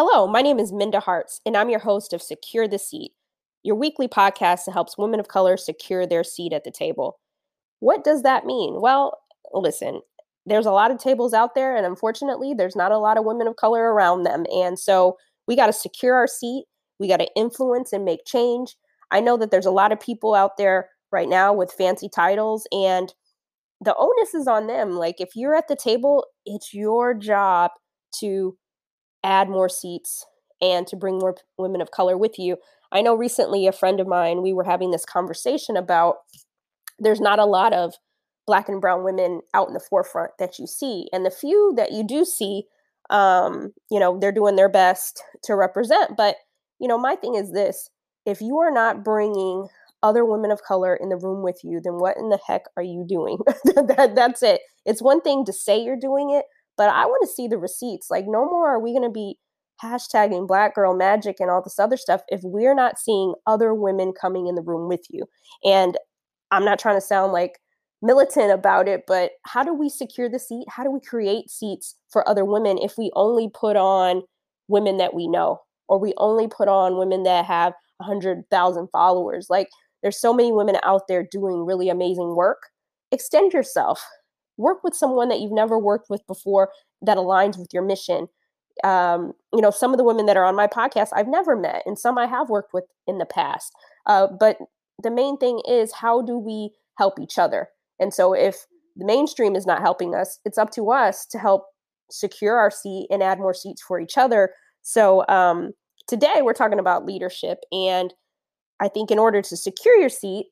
Hello, my name is Minda Harts, and I'm your host of Secure the Seat, your weekly podcast that helps women of color secure their seat at the table. What does that mean? Well, listen, there's a lot of tables out there, and unfortunately, there's not a lot of women of color around them. And so we got to secure our seat, we got to influence and make change. I know that there's a lot of people out there right now with fancy titles, and the onus is on them. Like, if you're at the table, it's your job to add more seats and to bring more women of color with you. I know recently a friend of mine, we were having this conversation about there's not a lot of black and brown women out in the forefront that you see. And the few that you do see, um, you know, they're doing their best to represent. But, you know, my thing is this if you are not bringing other women of color in the room with you, then what in the heck are you doing? that, that's it. It's one thing to say you're doing it, but I want to see the receipts. Like, no more are we going to be hashtagging black girl magic and all this other stuff if we're not seeing other women coming in the room with you. And I'm not trying to sound like militant about it, but how do we secure the seat? How do we create seats for other women if we only put on women that we know or we only put on women that have 100,000 followers? Like, there's so many women out there doing really amazing work. Extend yourself work with someone that you've never worked with before that aligns with your mission. Um, you know some of the women that are on my podcast i've never met and some i have worked with in the past. Uh, but the main thing is how do we help each other? And so if the mainstream is not helping us it's up to us to help secure our seat and add more seats for each other. So um, today we're talking about leadership and i think in order to secure your seat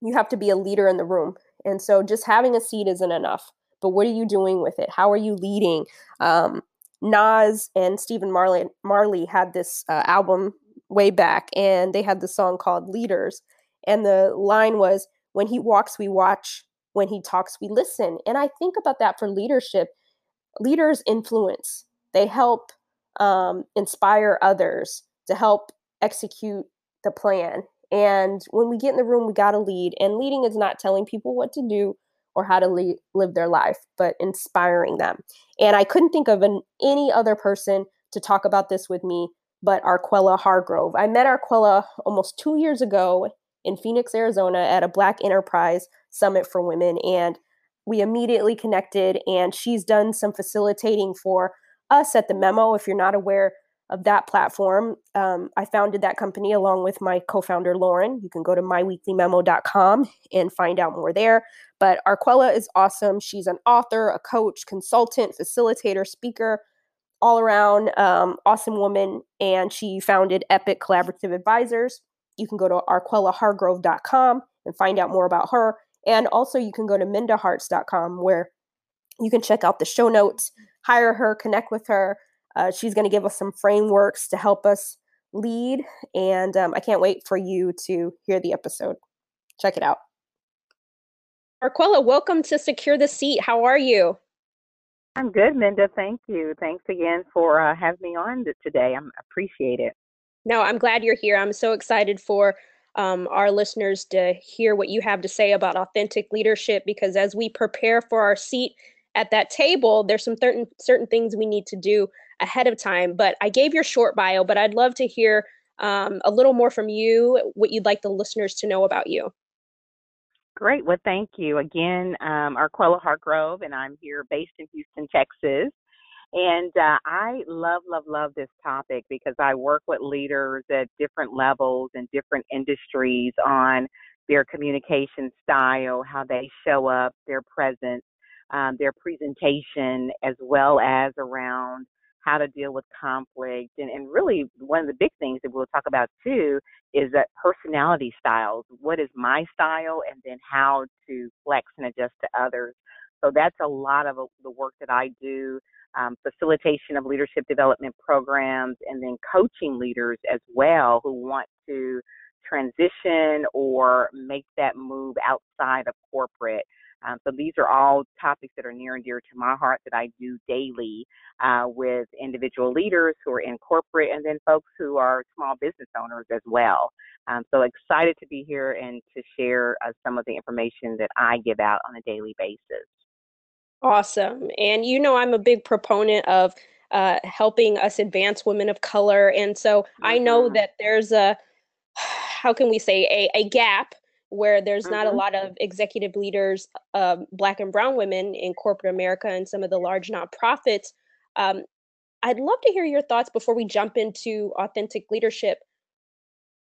you have to be a leader in the room and so just having a seat isn't enough. But what are you doing with it? How are you leading? Um, Nas and Stephen Marley, Marley had this uh, album way back, and they had the song called Leaders. And the line was, When he walks, we watch. When he talks, we listen. And I think about that for leadership. Leaders influence, they help um, inspire others to help execute the plan. And when we get in the room, we got to lead. And leading is not telling people what to do or how to le- live their life, but inspiring them. And I couldn't think of an, any other person to talk about this with me but Arquella Hargrove. I met Arquella almost two years ago in Phoenix, Arizona at a Black Enterprise Summit for Women. And we immediately connected, and she's done some facilitating for us at the Memo. If you're not aware, of that platform. Um, I founded that company along with my co founder, Lauren. You can go to myweeklymemo.com and find out more there. But Arquella is awesome. She's an author, a coach, consultant, facilitator, speaker, all around um, awesome woman. And she founded Epic Collaborative Advisors. You can go to arquellahargrove.com and find out more about her. And also, you can go to mindaharts.com where you can check out the show notes, hire her, connect with her. Uh, she's going to give us some frameworks to help us lead, and um, I can't wait for you to hear the episode. Check it out. Arquella, welcome to Secure the Seat. How are you? I'm good, Minda. Thank you. Thanks again for uh, having me on today. I appreciate it. No, I'm glad you're here. I'm so excited for um, our listeners to hear what you have to say about authentic leadership because as we prepare for our seat at that table, there's some certain certain things we need to do ahead of time. But I gave your short bio, but I'd love to hear um, a little more from you, what you'd like the listeners to know about you. Great. Well, thank you again, um, Arquella Hargrove, and I'm here based in Houston, Texas. And uh, I love, love, love this topic because I work with leaders at different levels and different industries on their communication style, how they show up, their presence, um, their presentation, as well as around how to deal with conflict. And, and really, one of the big things that we'll talk about too is that personality styles. What is my style, and then how to flex and adjust to others. So that's a lot of the work that I do. Um, facilitation of leadership development programs, and then coaching leaders as well who want to transition or make that move outside of corporate. Um, so these are all topics that are near and dear to my heart that I do daily uh, with individual leaders who are in corporate and then folks who are small business owners as well. Um, so excited to be here and to share uh, some of the information that I give out on a daily basis. Awesome. And you know, I'm a big proponent of uh, helping us advance women of color. And so mm-hmm. I know mm-hmm. that there's a, how can we say, a, a gap where there's mm-hmm. not a mm-hmm. lot of executive leaders, um, Black and Brown women in corporate America and some of the large nonprofits. Um, I'd love to hear your thoughts before we jump into authentic leadership.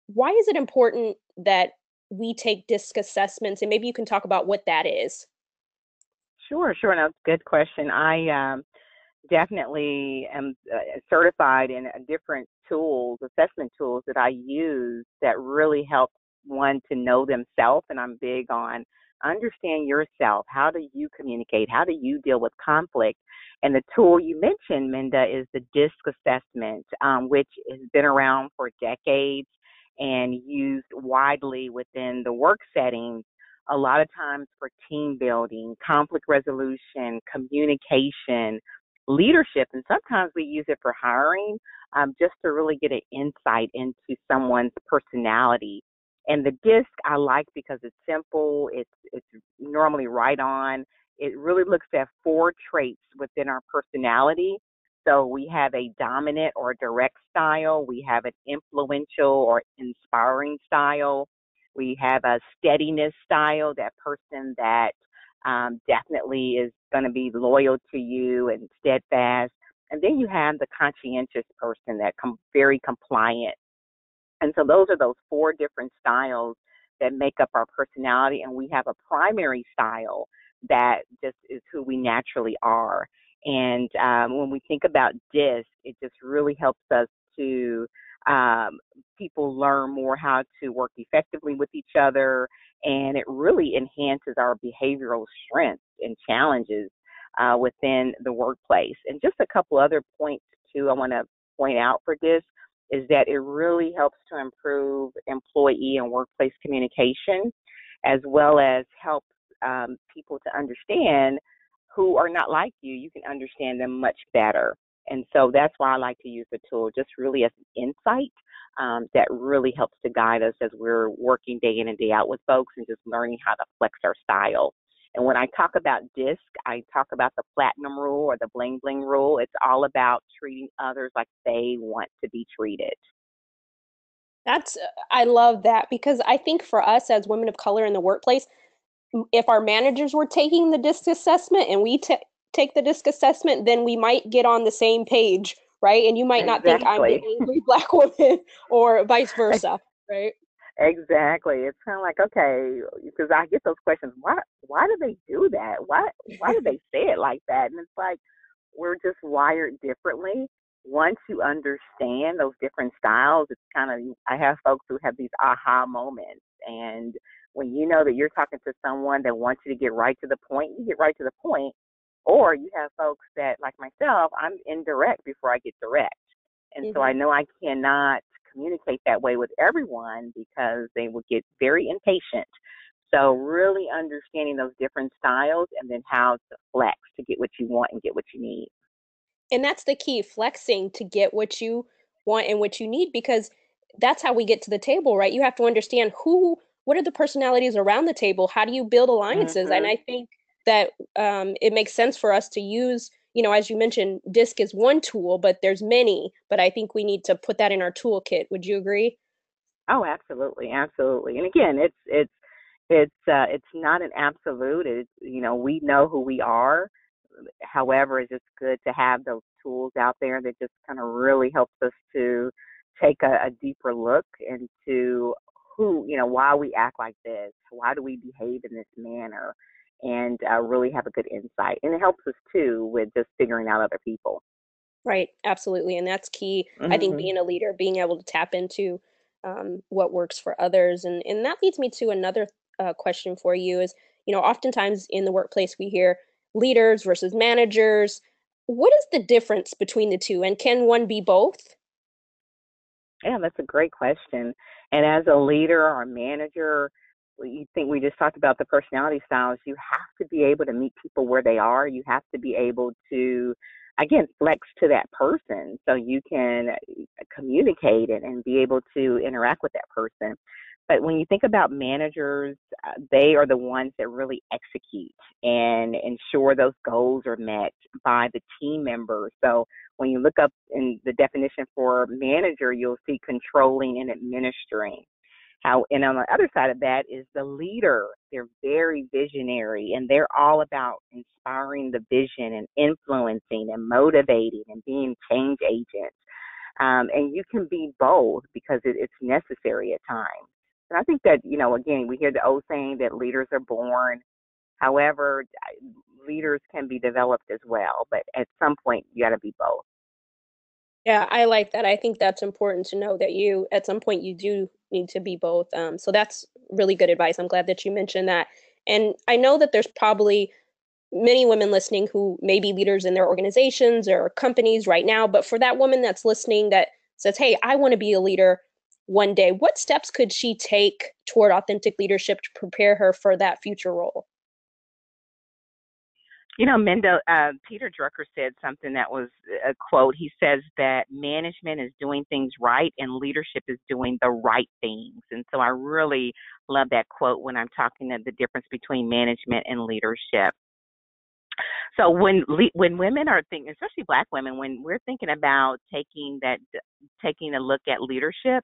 Why is it important that we take DISC assessments? And maybe you can talk about what that is. Sure, sure. No, good question. I um, definitely am uh, certified in different tools, assessment tools that I use that really help one to know themselves. And I'm big on understand yourself. How do you communicate? How do you deal with conflict? And the tool you mentioned, Minda, is the DISC assessment, um, which has been around for decades and used widely within the work settings, a lot of times for team building, conflict resolution, communication, leadership, and sometimes we use it for hiring um, just to really get an insight into someone's personality. And the disc I like because it's simple, it's it's normally right on. It really looks at four traits within our personality. So we have a dominant or direct style, we have an influential or inspiring style, we have a steadiness style, that person that um, definitely is going to be loyal to you and steadfast. And then you have the conscientious person that com- very compliant. And so those are those four different styles that make up our personality. And we have a primary style that just is who we naturally are. And um, when we think about DISC, it just really helps us to um, people learn more how to work effectively with each other, and it really enhances our behavioral strengths and challenges uh, within the workplace. And just a couple other points too, I want to point out for this is that it really helps to improve employee and workplace communication, as well as help um, people to understand who are not like you. You can understand them much better. And so that's why I like to use the tool just really as an insight um, that really helps to guide us as we're working day in and day out with folks and just learning how to flex our style. And when I talk about DISC, I talk about the platinum rule or the bling bling rule. It's all about treating others like they want to be treated. That's, uh, I love that because I think for us as women of color in the workplace, if our managers were taking the DISC assessment and we t- take the DISC assessment, then we might get on the same page, right? And you might not think I'm an angry black woman or vice versa, right? Exactly. It's kind of like okay, because I get those questions. Why? Why do they do that? Why? Why do they say it like that? And it's like we're just wired differently. Once you understand those different styles, it's kind of I have folks who have these aha moments, and when you know that you're talking to someone that wants you to get right to the point, you get right to the point. Or you have folks that, like myself, I'm indirect before I get direct. And mm-hmm. so I know I cannot communicate that way with everyone because they will get very impatient. So really understanding those different styles and then how to flex to get what you want and get what you need. And that's the key, flexing to get what you want and what you need because that's how we get to the table, right? You have to understand who what are the personalities around the table? How do you build alliances? Mm-hmm. And I think that um, it makes sense for us to use you know as you mentioned disc is one tool but there's many but i think we need to put that in our toolkit. Would you agree? Oh absolutely absolutely. And again it's it's it's uh, it's not an absolute it's you know we know who we are. However it's just good to have those tools out there that just kind of really helps us to take a, a deeper look into who you know why we act like this why do we behave in this manner and uh, really have a good insight. And it helps us too with just figuring out other people. Right, absolutely. And that's key. Mm-hmm. I think mm-hmm. being a leader, being able to tap into um, what works for others. And, and that leads me to another uh, question for you is, you know, oftentimes in the workplace we hear leaders versus managers. What is the difference between the two? And can one be both? Yeah, that's a great question. And as a leader or a manager, you think we just talked about the personality styles, you have to be able to meet people where they are. You have to be able to, again, flex to that person so you can uh, communicate and, and be able to interact with that person. But when you think about managers, uh, they are the ones that really execute and ensure those goals are met by the team members. So When you look up in the definition for manager, you'll see controlling and administering. How, and on the other side of that is the leader. They're very visionary and they're all about inspiring the vision and influencing and motivating and being change agents. Um, and you can be both because it, it's necessary at times. And I think that, you know, again, we hear the old saying that leaders are born. However, leaders can be developed as well, but at some point, you got to be both. Yeah, I like that. I think that's important to know that you, at some point, you do need to be both. Um, so that's really good advice. I'm glad that you mentioned that. And I know that there's probably many women listening who may be leaders in their organizations or companies right now. But for that woman that's listening that says, hey, I want to be a leader one day, what steps could she take toward authentic leadership to prepare her for that future role? You know, Minda, uh, Peter Drucker said something that was a quote. He says that management is doing things right and leadership is doing the right things. And so I really love that quote when I'm talking of the difference between management and leadership. So when when women are thinking, especially Black women, when we're thinking about taking that taking a look at leadership,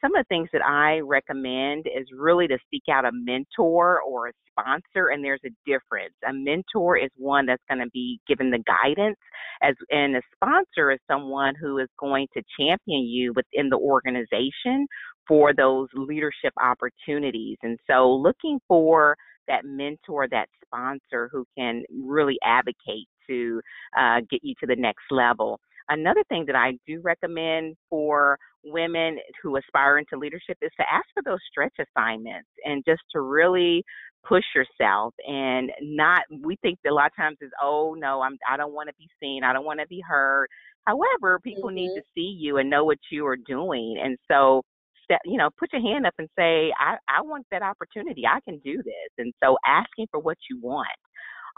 some of the things that I recommend is really to seek out a mentor or a sponsor, and there's a difference. A mentor is one that's going to be given the guidance, as and a sponsor is someone who is going to champion you within the organization for those leadership opportunities. And so, looking for that mentor, that sponsor who can really advocate to uh, get you to the next level. Another thing that I do recommend for women who aspire into leadership is to ask for those stretch assignments and just to really push yourself and not we think that a lot of times is oh no I'm I don't want to be seen I don't want to be heard however people mm-hmm. need to see you and know what you are doing and so step you know put your hand up and say I I want that opportunity I can do this and so asking for what you want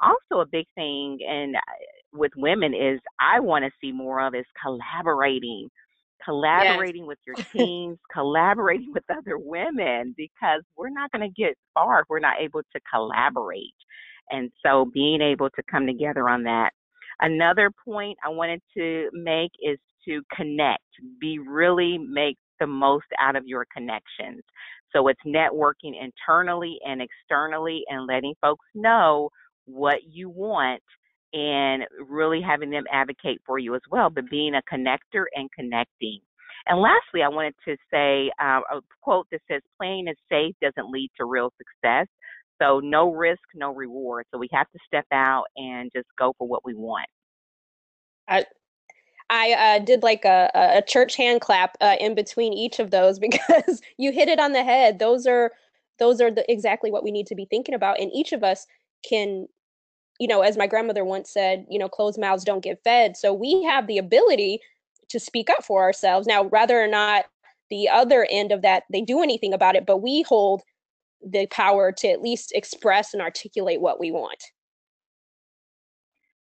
also a big thing and uh, with women is I want to see more of is collaborating collaborating yes. with your teams, collaborating with other women because we're not going to get far if we're not able to collaborate. And so being able to come together on that. Another point I wanted to make is to connect, be really make the most out of your connections. So it's networking internally and externally and letting folks know what you want and really having them advocate for you as well, but being a connector and connecting. And lastly, I wanted to say uh, a quote that says, playing is safe doesn't lead to real success. So no risk, no reward. So we have to step out and just go for what we want. I I uh, did like a, a church hand clap uh, in between each of those because you hit it on the head. Those are those are the, exactly what we need to be thinking about, and each of us can you know, as my grandmother once said, you know, closed mouths don't get fed. So we have the ability to speak up for ourselves. Now, whether or not the other end of that they do anything about it, but we hold the power to at least express and articulate what we want.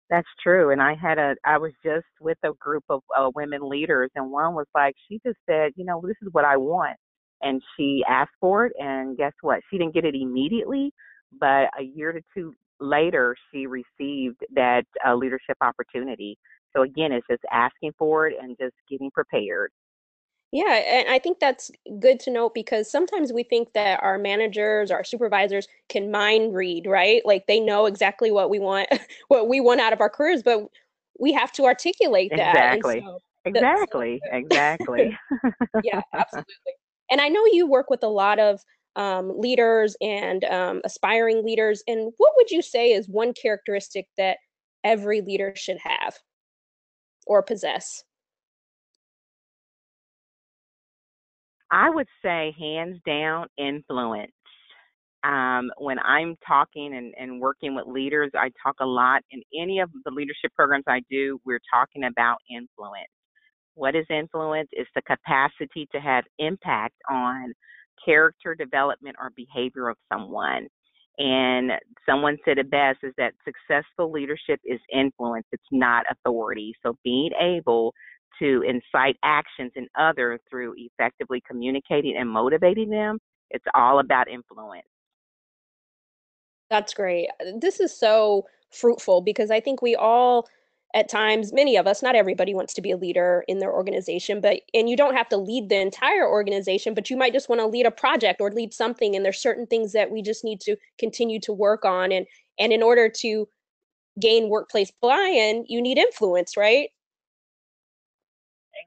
That's true. And I had a, I was just with a group of uh, women leaders, and one was like, she just said, you know, this is what I want. And she asked for it, and guess what? She didn't get it immediately, but a year to two later, she received that uh, leadership opportunity. So again, it's just asking for it and just getting prepared. Yeah, and I think that's good to note because sometimes we think that our managers, our supervisors can mind read, right? Like they know exactly what we want, what we want out of our careers, but we have to articulate that. Exactly. So exactly. So exactly. yeah, absolutely. And I know you work with a lot of um, leaders and um, aspiring leaders. And what would you say is one characteristic that every leader should have or possess? I would say, hands down, influence. Um, when I'm talking and, and working with leaders, I talk a lot. In any of the leadership programs I do, we're talking about influence. What is influence? It's the capacity to have impact on character development or behavior of someone. And someone said it best is that successful leadership is influence, it's not authority. So being able to incite actions in others through effectively communicating and motivating them, it's all about influence. That's great. This is so fruitful because I think we all at times many of us not everybody wants to be a leader in their organization but and you don't have to lead the entire organization but you might just want to lead a project or lead something and there's certain things that we just need to continue to work on and and in order to gain workplace buy-in you need influence right?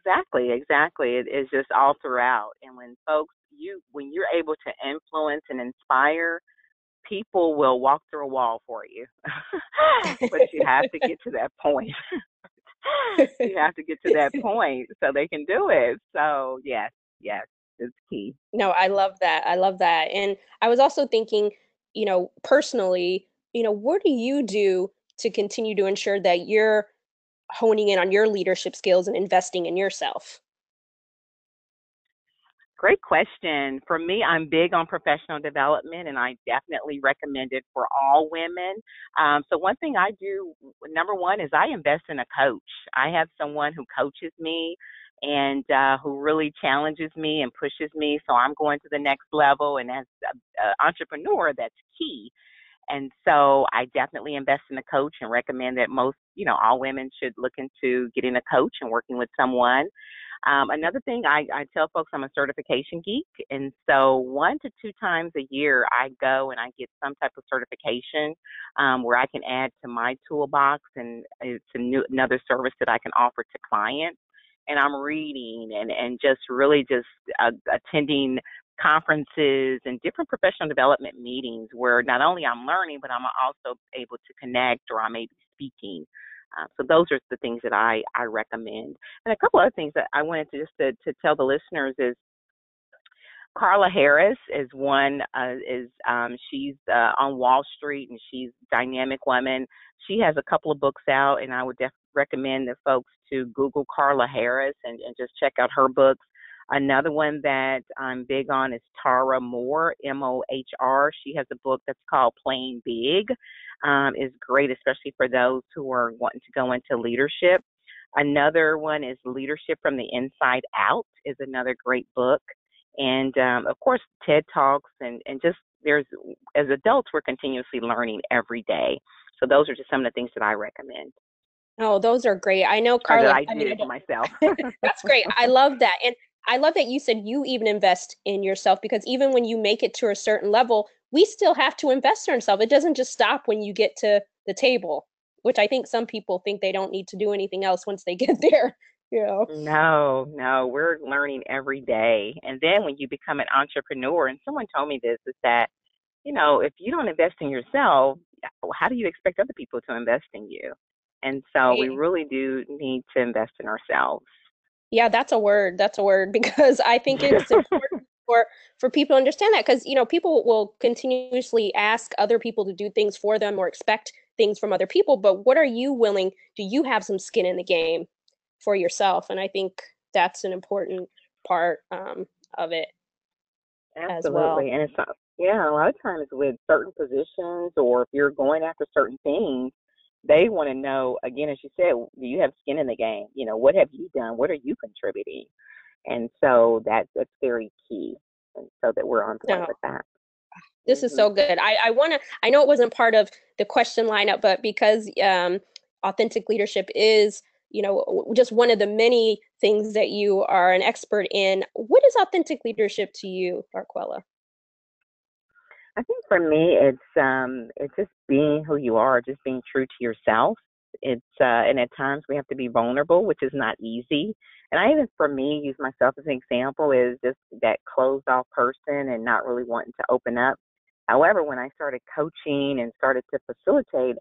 Exactly exactly it is just all throughout and when folks you when you're able to influence and inspire people will walk through a wall for you. but you have to get to that point. you have to get to that point so they can do it. So, yes, yes, it's key. No, I love that. I love that. And I was also thinking, you know, personally, you know, what do you do to continue to ensure that you're honing in on your leadership skills and investing in yourself? Great question. For me, I'm big on professional development and I definitely recommend it for all women. Um, so, one thing I do, number one, is I invest in a coach. I have someone who coaches me and uh, who really challenges me and pushes me. So, I'm going to the next level. And as an entrepreneur, that's key. And so I definitely invest in a coach and recommend that most, you know, all women should look into getting a coach and working with someone. Um, another thing I, I tell folks I'm a certification geek, and so one to two times a year I go and I get some type of certification um, where I can add to my toolbox, and it's new, another service that I can offer to clients. And I'm reading and and just really just uh, attending conferences and different professional development meetings where not only I'm learning, but I'm also able to connect or I may be speaking uh, so those are the things that I, I recommend. And a couple other things that I wanted to just to, to tell the listeners is Carla Harris is one uh, is um, she's uh, on Wall Street and she's dynamic woman. She has a couple of books out, and I would recommend that folks to Google Carla Harris and, and just check out her books. Another one that I'm big on is Tara Mohr, M O H R. She has a book that's called Playing Big. Um, is great, especially for those who are wanting to go into leadership. Another one is Leadership from the Inside Out is another great book. And um, of course, TED Talks and, and just there's as adults we're continuously learning every day. So those are just some of the things that I recommend. Oh, those are great. I know Carla. I, I did I myself. that's great. I love that. And I love that you said you even invest in yourself because even when you make it to a certain level, we still have to invest in ourselves. It doesn't just stop when you get to the table, which I think some people think they don't need to do anything else once they get there. You know? No, no, we're learning every day. And then when you become an entrepreneur, and someone told me this, is that, you know, if you don't invest in yourself, how do you expect other people to invest in you? And so we really do need to invest in ourselves. Yeah, that's a word. That's a word because I think it's important for for people to understand that because you know people will continuously ask other people to do things for them or expect things from other people, but what are you willing? Do you have some skin in the game for yourself? And I think that's an important part um, of it. Absolutely, well. and it's yeah, a lot of times with certain positions or if you're going after certain things, they want to know again as you said do you have skin in the game? You know what have you done? What are you contributing? And so that that's very key and so that we're on point with that. this is so mm-hmm. good. I, I want to i know it wasn't part of the question lineup but because um, authentic leadership is you know just one of the many things that you are an expert in what is authentic leadership to you arquella I think for me, it's um, it's just being who you are, just being true to yourself. It's uh, and at times we have to be vulnerable, which is not easy. And I even, for me, use myself as an example is just that closed off person and not really wanting to open up. However, when I started coaching and started to facilitate,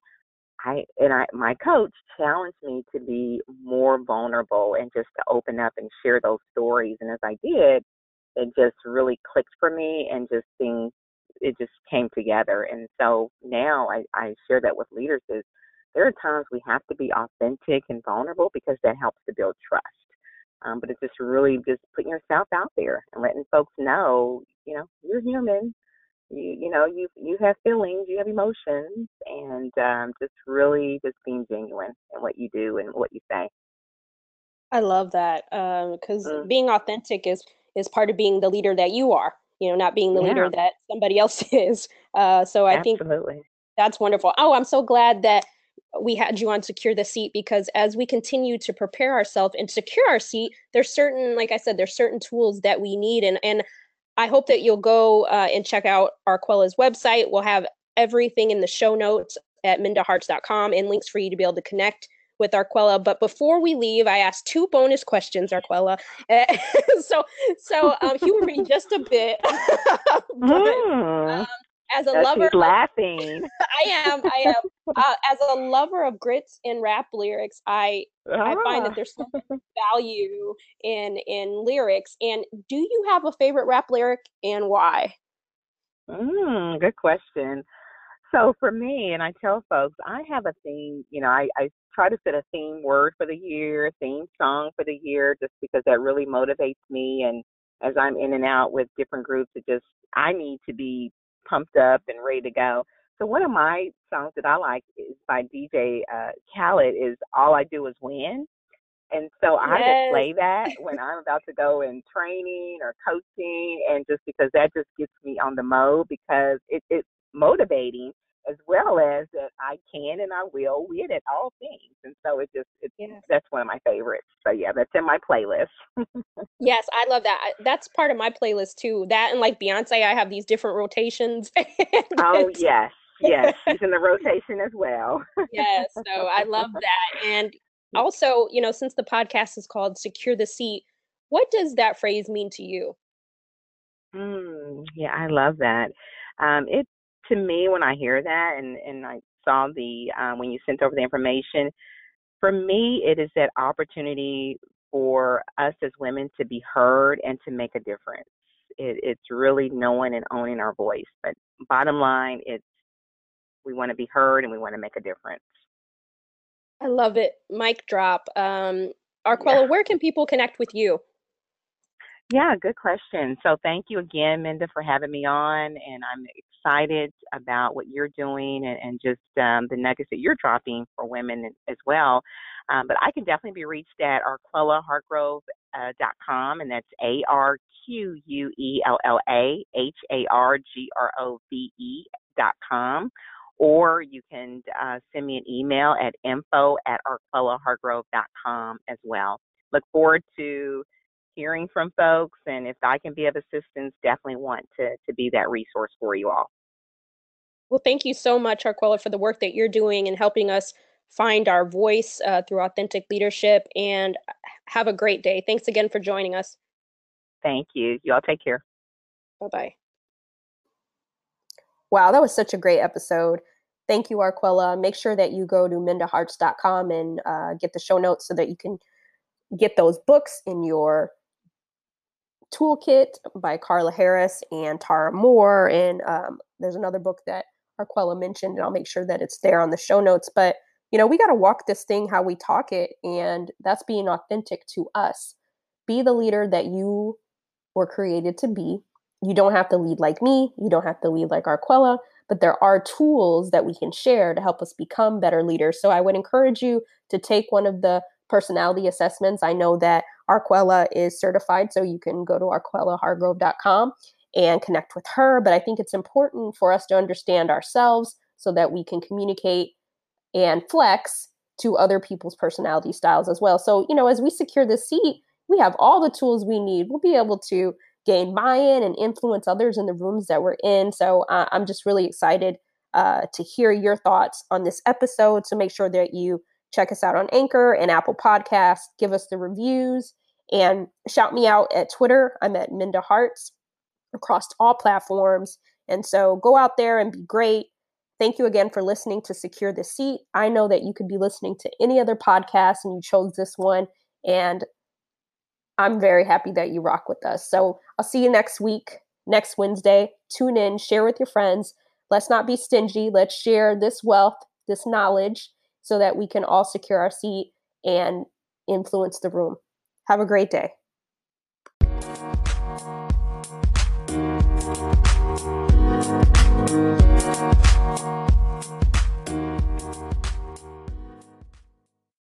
I and I my coach challenged me to be more vulnerable and just to open up and share those stories. And as I did, it just really clicked for me and just things it just came together. And so now I, I share that with leaders is there are times we have to be authentic and vulnerable because that helps to build trust. Um, but it's just really just putting yourself out there and letting folks know, you know, you're human. You, you know, you you have feelings, you have emotions, and um, just really just being genuine in what you do and what you say. I love that because um, mm. being authentic is is part of being the leader that you are you know, not being the yeah. leader that somebody else is. Uh, so I Absolutely. think that's wonderful. Oh, I'm so glad that we had you on secure the seat because as we continue to prepare ourselves and secure our seat there's certain like i said there's certain tools that we need and and i hope that you'll go uh, and check out arquella's website we'll have everything in the show notes at mindaharts.com and links for you to be able to connect with Arquella. But before we leave, I asked two bonus questions, Arquella. so, so um, humor me just a bit. but, mm. um, as a lover, laughing. I am. I am. Uh, as a lover of grits and rap lyrics, I ah. I find that ah. there's so much value in in lyrics. And do you have a favorite rap lyric and why? Mm, good question. So for me, and I tell folks, I have a thing. You know, I, I try to set a theme word for the year, theme song for the year, just because that really motivates me. And as I'm in and out with different groups, it just I need to be pumped up and ready to go. So one of my songs that I like is by DJ uh, Khaled is "All I Do Is Win," and so I just play that when I'm about to go in training or coaching, and just because that just gets me on the mode because it, it's motivating as well as that I can and I will win at all things. And so it just it's yes. that's one of my favorites. So yeah, that's in my playlist. yes, I love that. That's part of my playlist too. That and like Beyonce, I have these different rotations. oh yes. Yes, she's in the rotation as well. yes, so I love that. And also, you know, since the podcast is called Secure the Seat, what does that phrase mean to you? Mm, yeah, I love that. Um, it to me when I hear that and and I saw the um, when you sent over the information, for me it is that opportunity for us as women to be heard and to make a difference. It, it's really knowing and owning our voice. But bottom line, it's we want to be heard and we want to make a difference. I love it. Mic drop. Um, Arquella, yeah. where can people connect with you? Yeah, good question. So thank you again, Minda, for having me on. And I'm excited about what you're doing and, and just um, the nuggets that you're dropping for women as well. Um, but I can definitely be reached at arquellahargrove.com, uh, and that's A R Q U E L L A H A R G R O V E dot com. Or you can uh, send me an email at info at arquellahargrove.com as well. Look forward to hearing from folks, and if I can be of assistance, definitely want to, to be that resource for you all. Well, thank you so much, Arquella, for the work that you're doing and helping us find our voice uh, through authentic leadership. And have a great day. Thanks again for joining us. Thank you. You all take care. Bye bye. Wow, that was such a great episode. Thank you, Arquella. Make sure that you go to mindaharts.com and uh, get the show notes so that you can get those books in your toolkit by Carla Harris and Tara Mohr. And um, there's another book that Arquella mentioned, and I'll make sure that it's there on the show notes. But you know, we got to walk this thing how we talk it, and that's being authentic to us. Be the leader that you were created to be. You don't have to lead like me. You don't have to lead like Arquella, but there are tools that we can share to help us become better leaders. So I would encourage you to take one of the personality assessments. I know that Arquella is certified, so you can go to arquellahargrove.com and connect with her. But I think it's important for us to understand ourselves so that we can communicate and flex to other people's personality styles as well. So, you know, as we secure the seat, we have all the tools we need. We'll be able to gain buy in and influence others in the rooms that we're in. So, uh, I'm just really excited uh, to hear your thoughts on this episode. So, make sure that you check us out on Anchor and Apple Podcasts, give us the reviews, and shout me out at Twitter. I'm at Minda Harts across all platforms. And so go out there and be great. Thank you again for listening to Secure the Seat. I know that you could be listening to any other podcast and you chose this one. And I'm very happy that you rock with us. So I'll see you next week, next Wednesday. Tune in, share with your friends. Let's not be stingy. Let's share this wealth, this knowledge, so that we can all secure our seat and influence the room. Have a great day.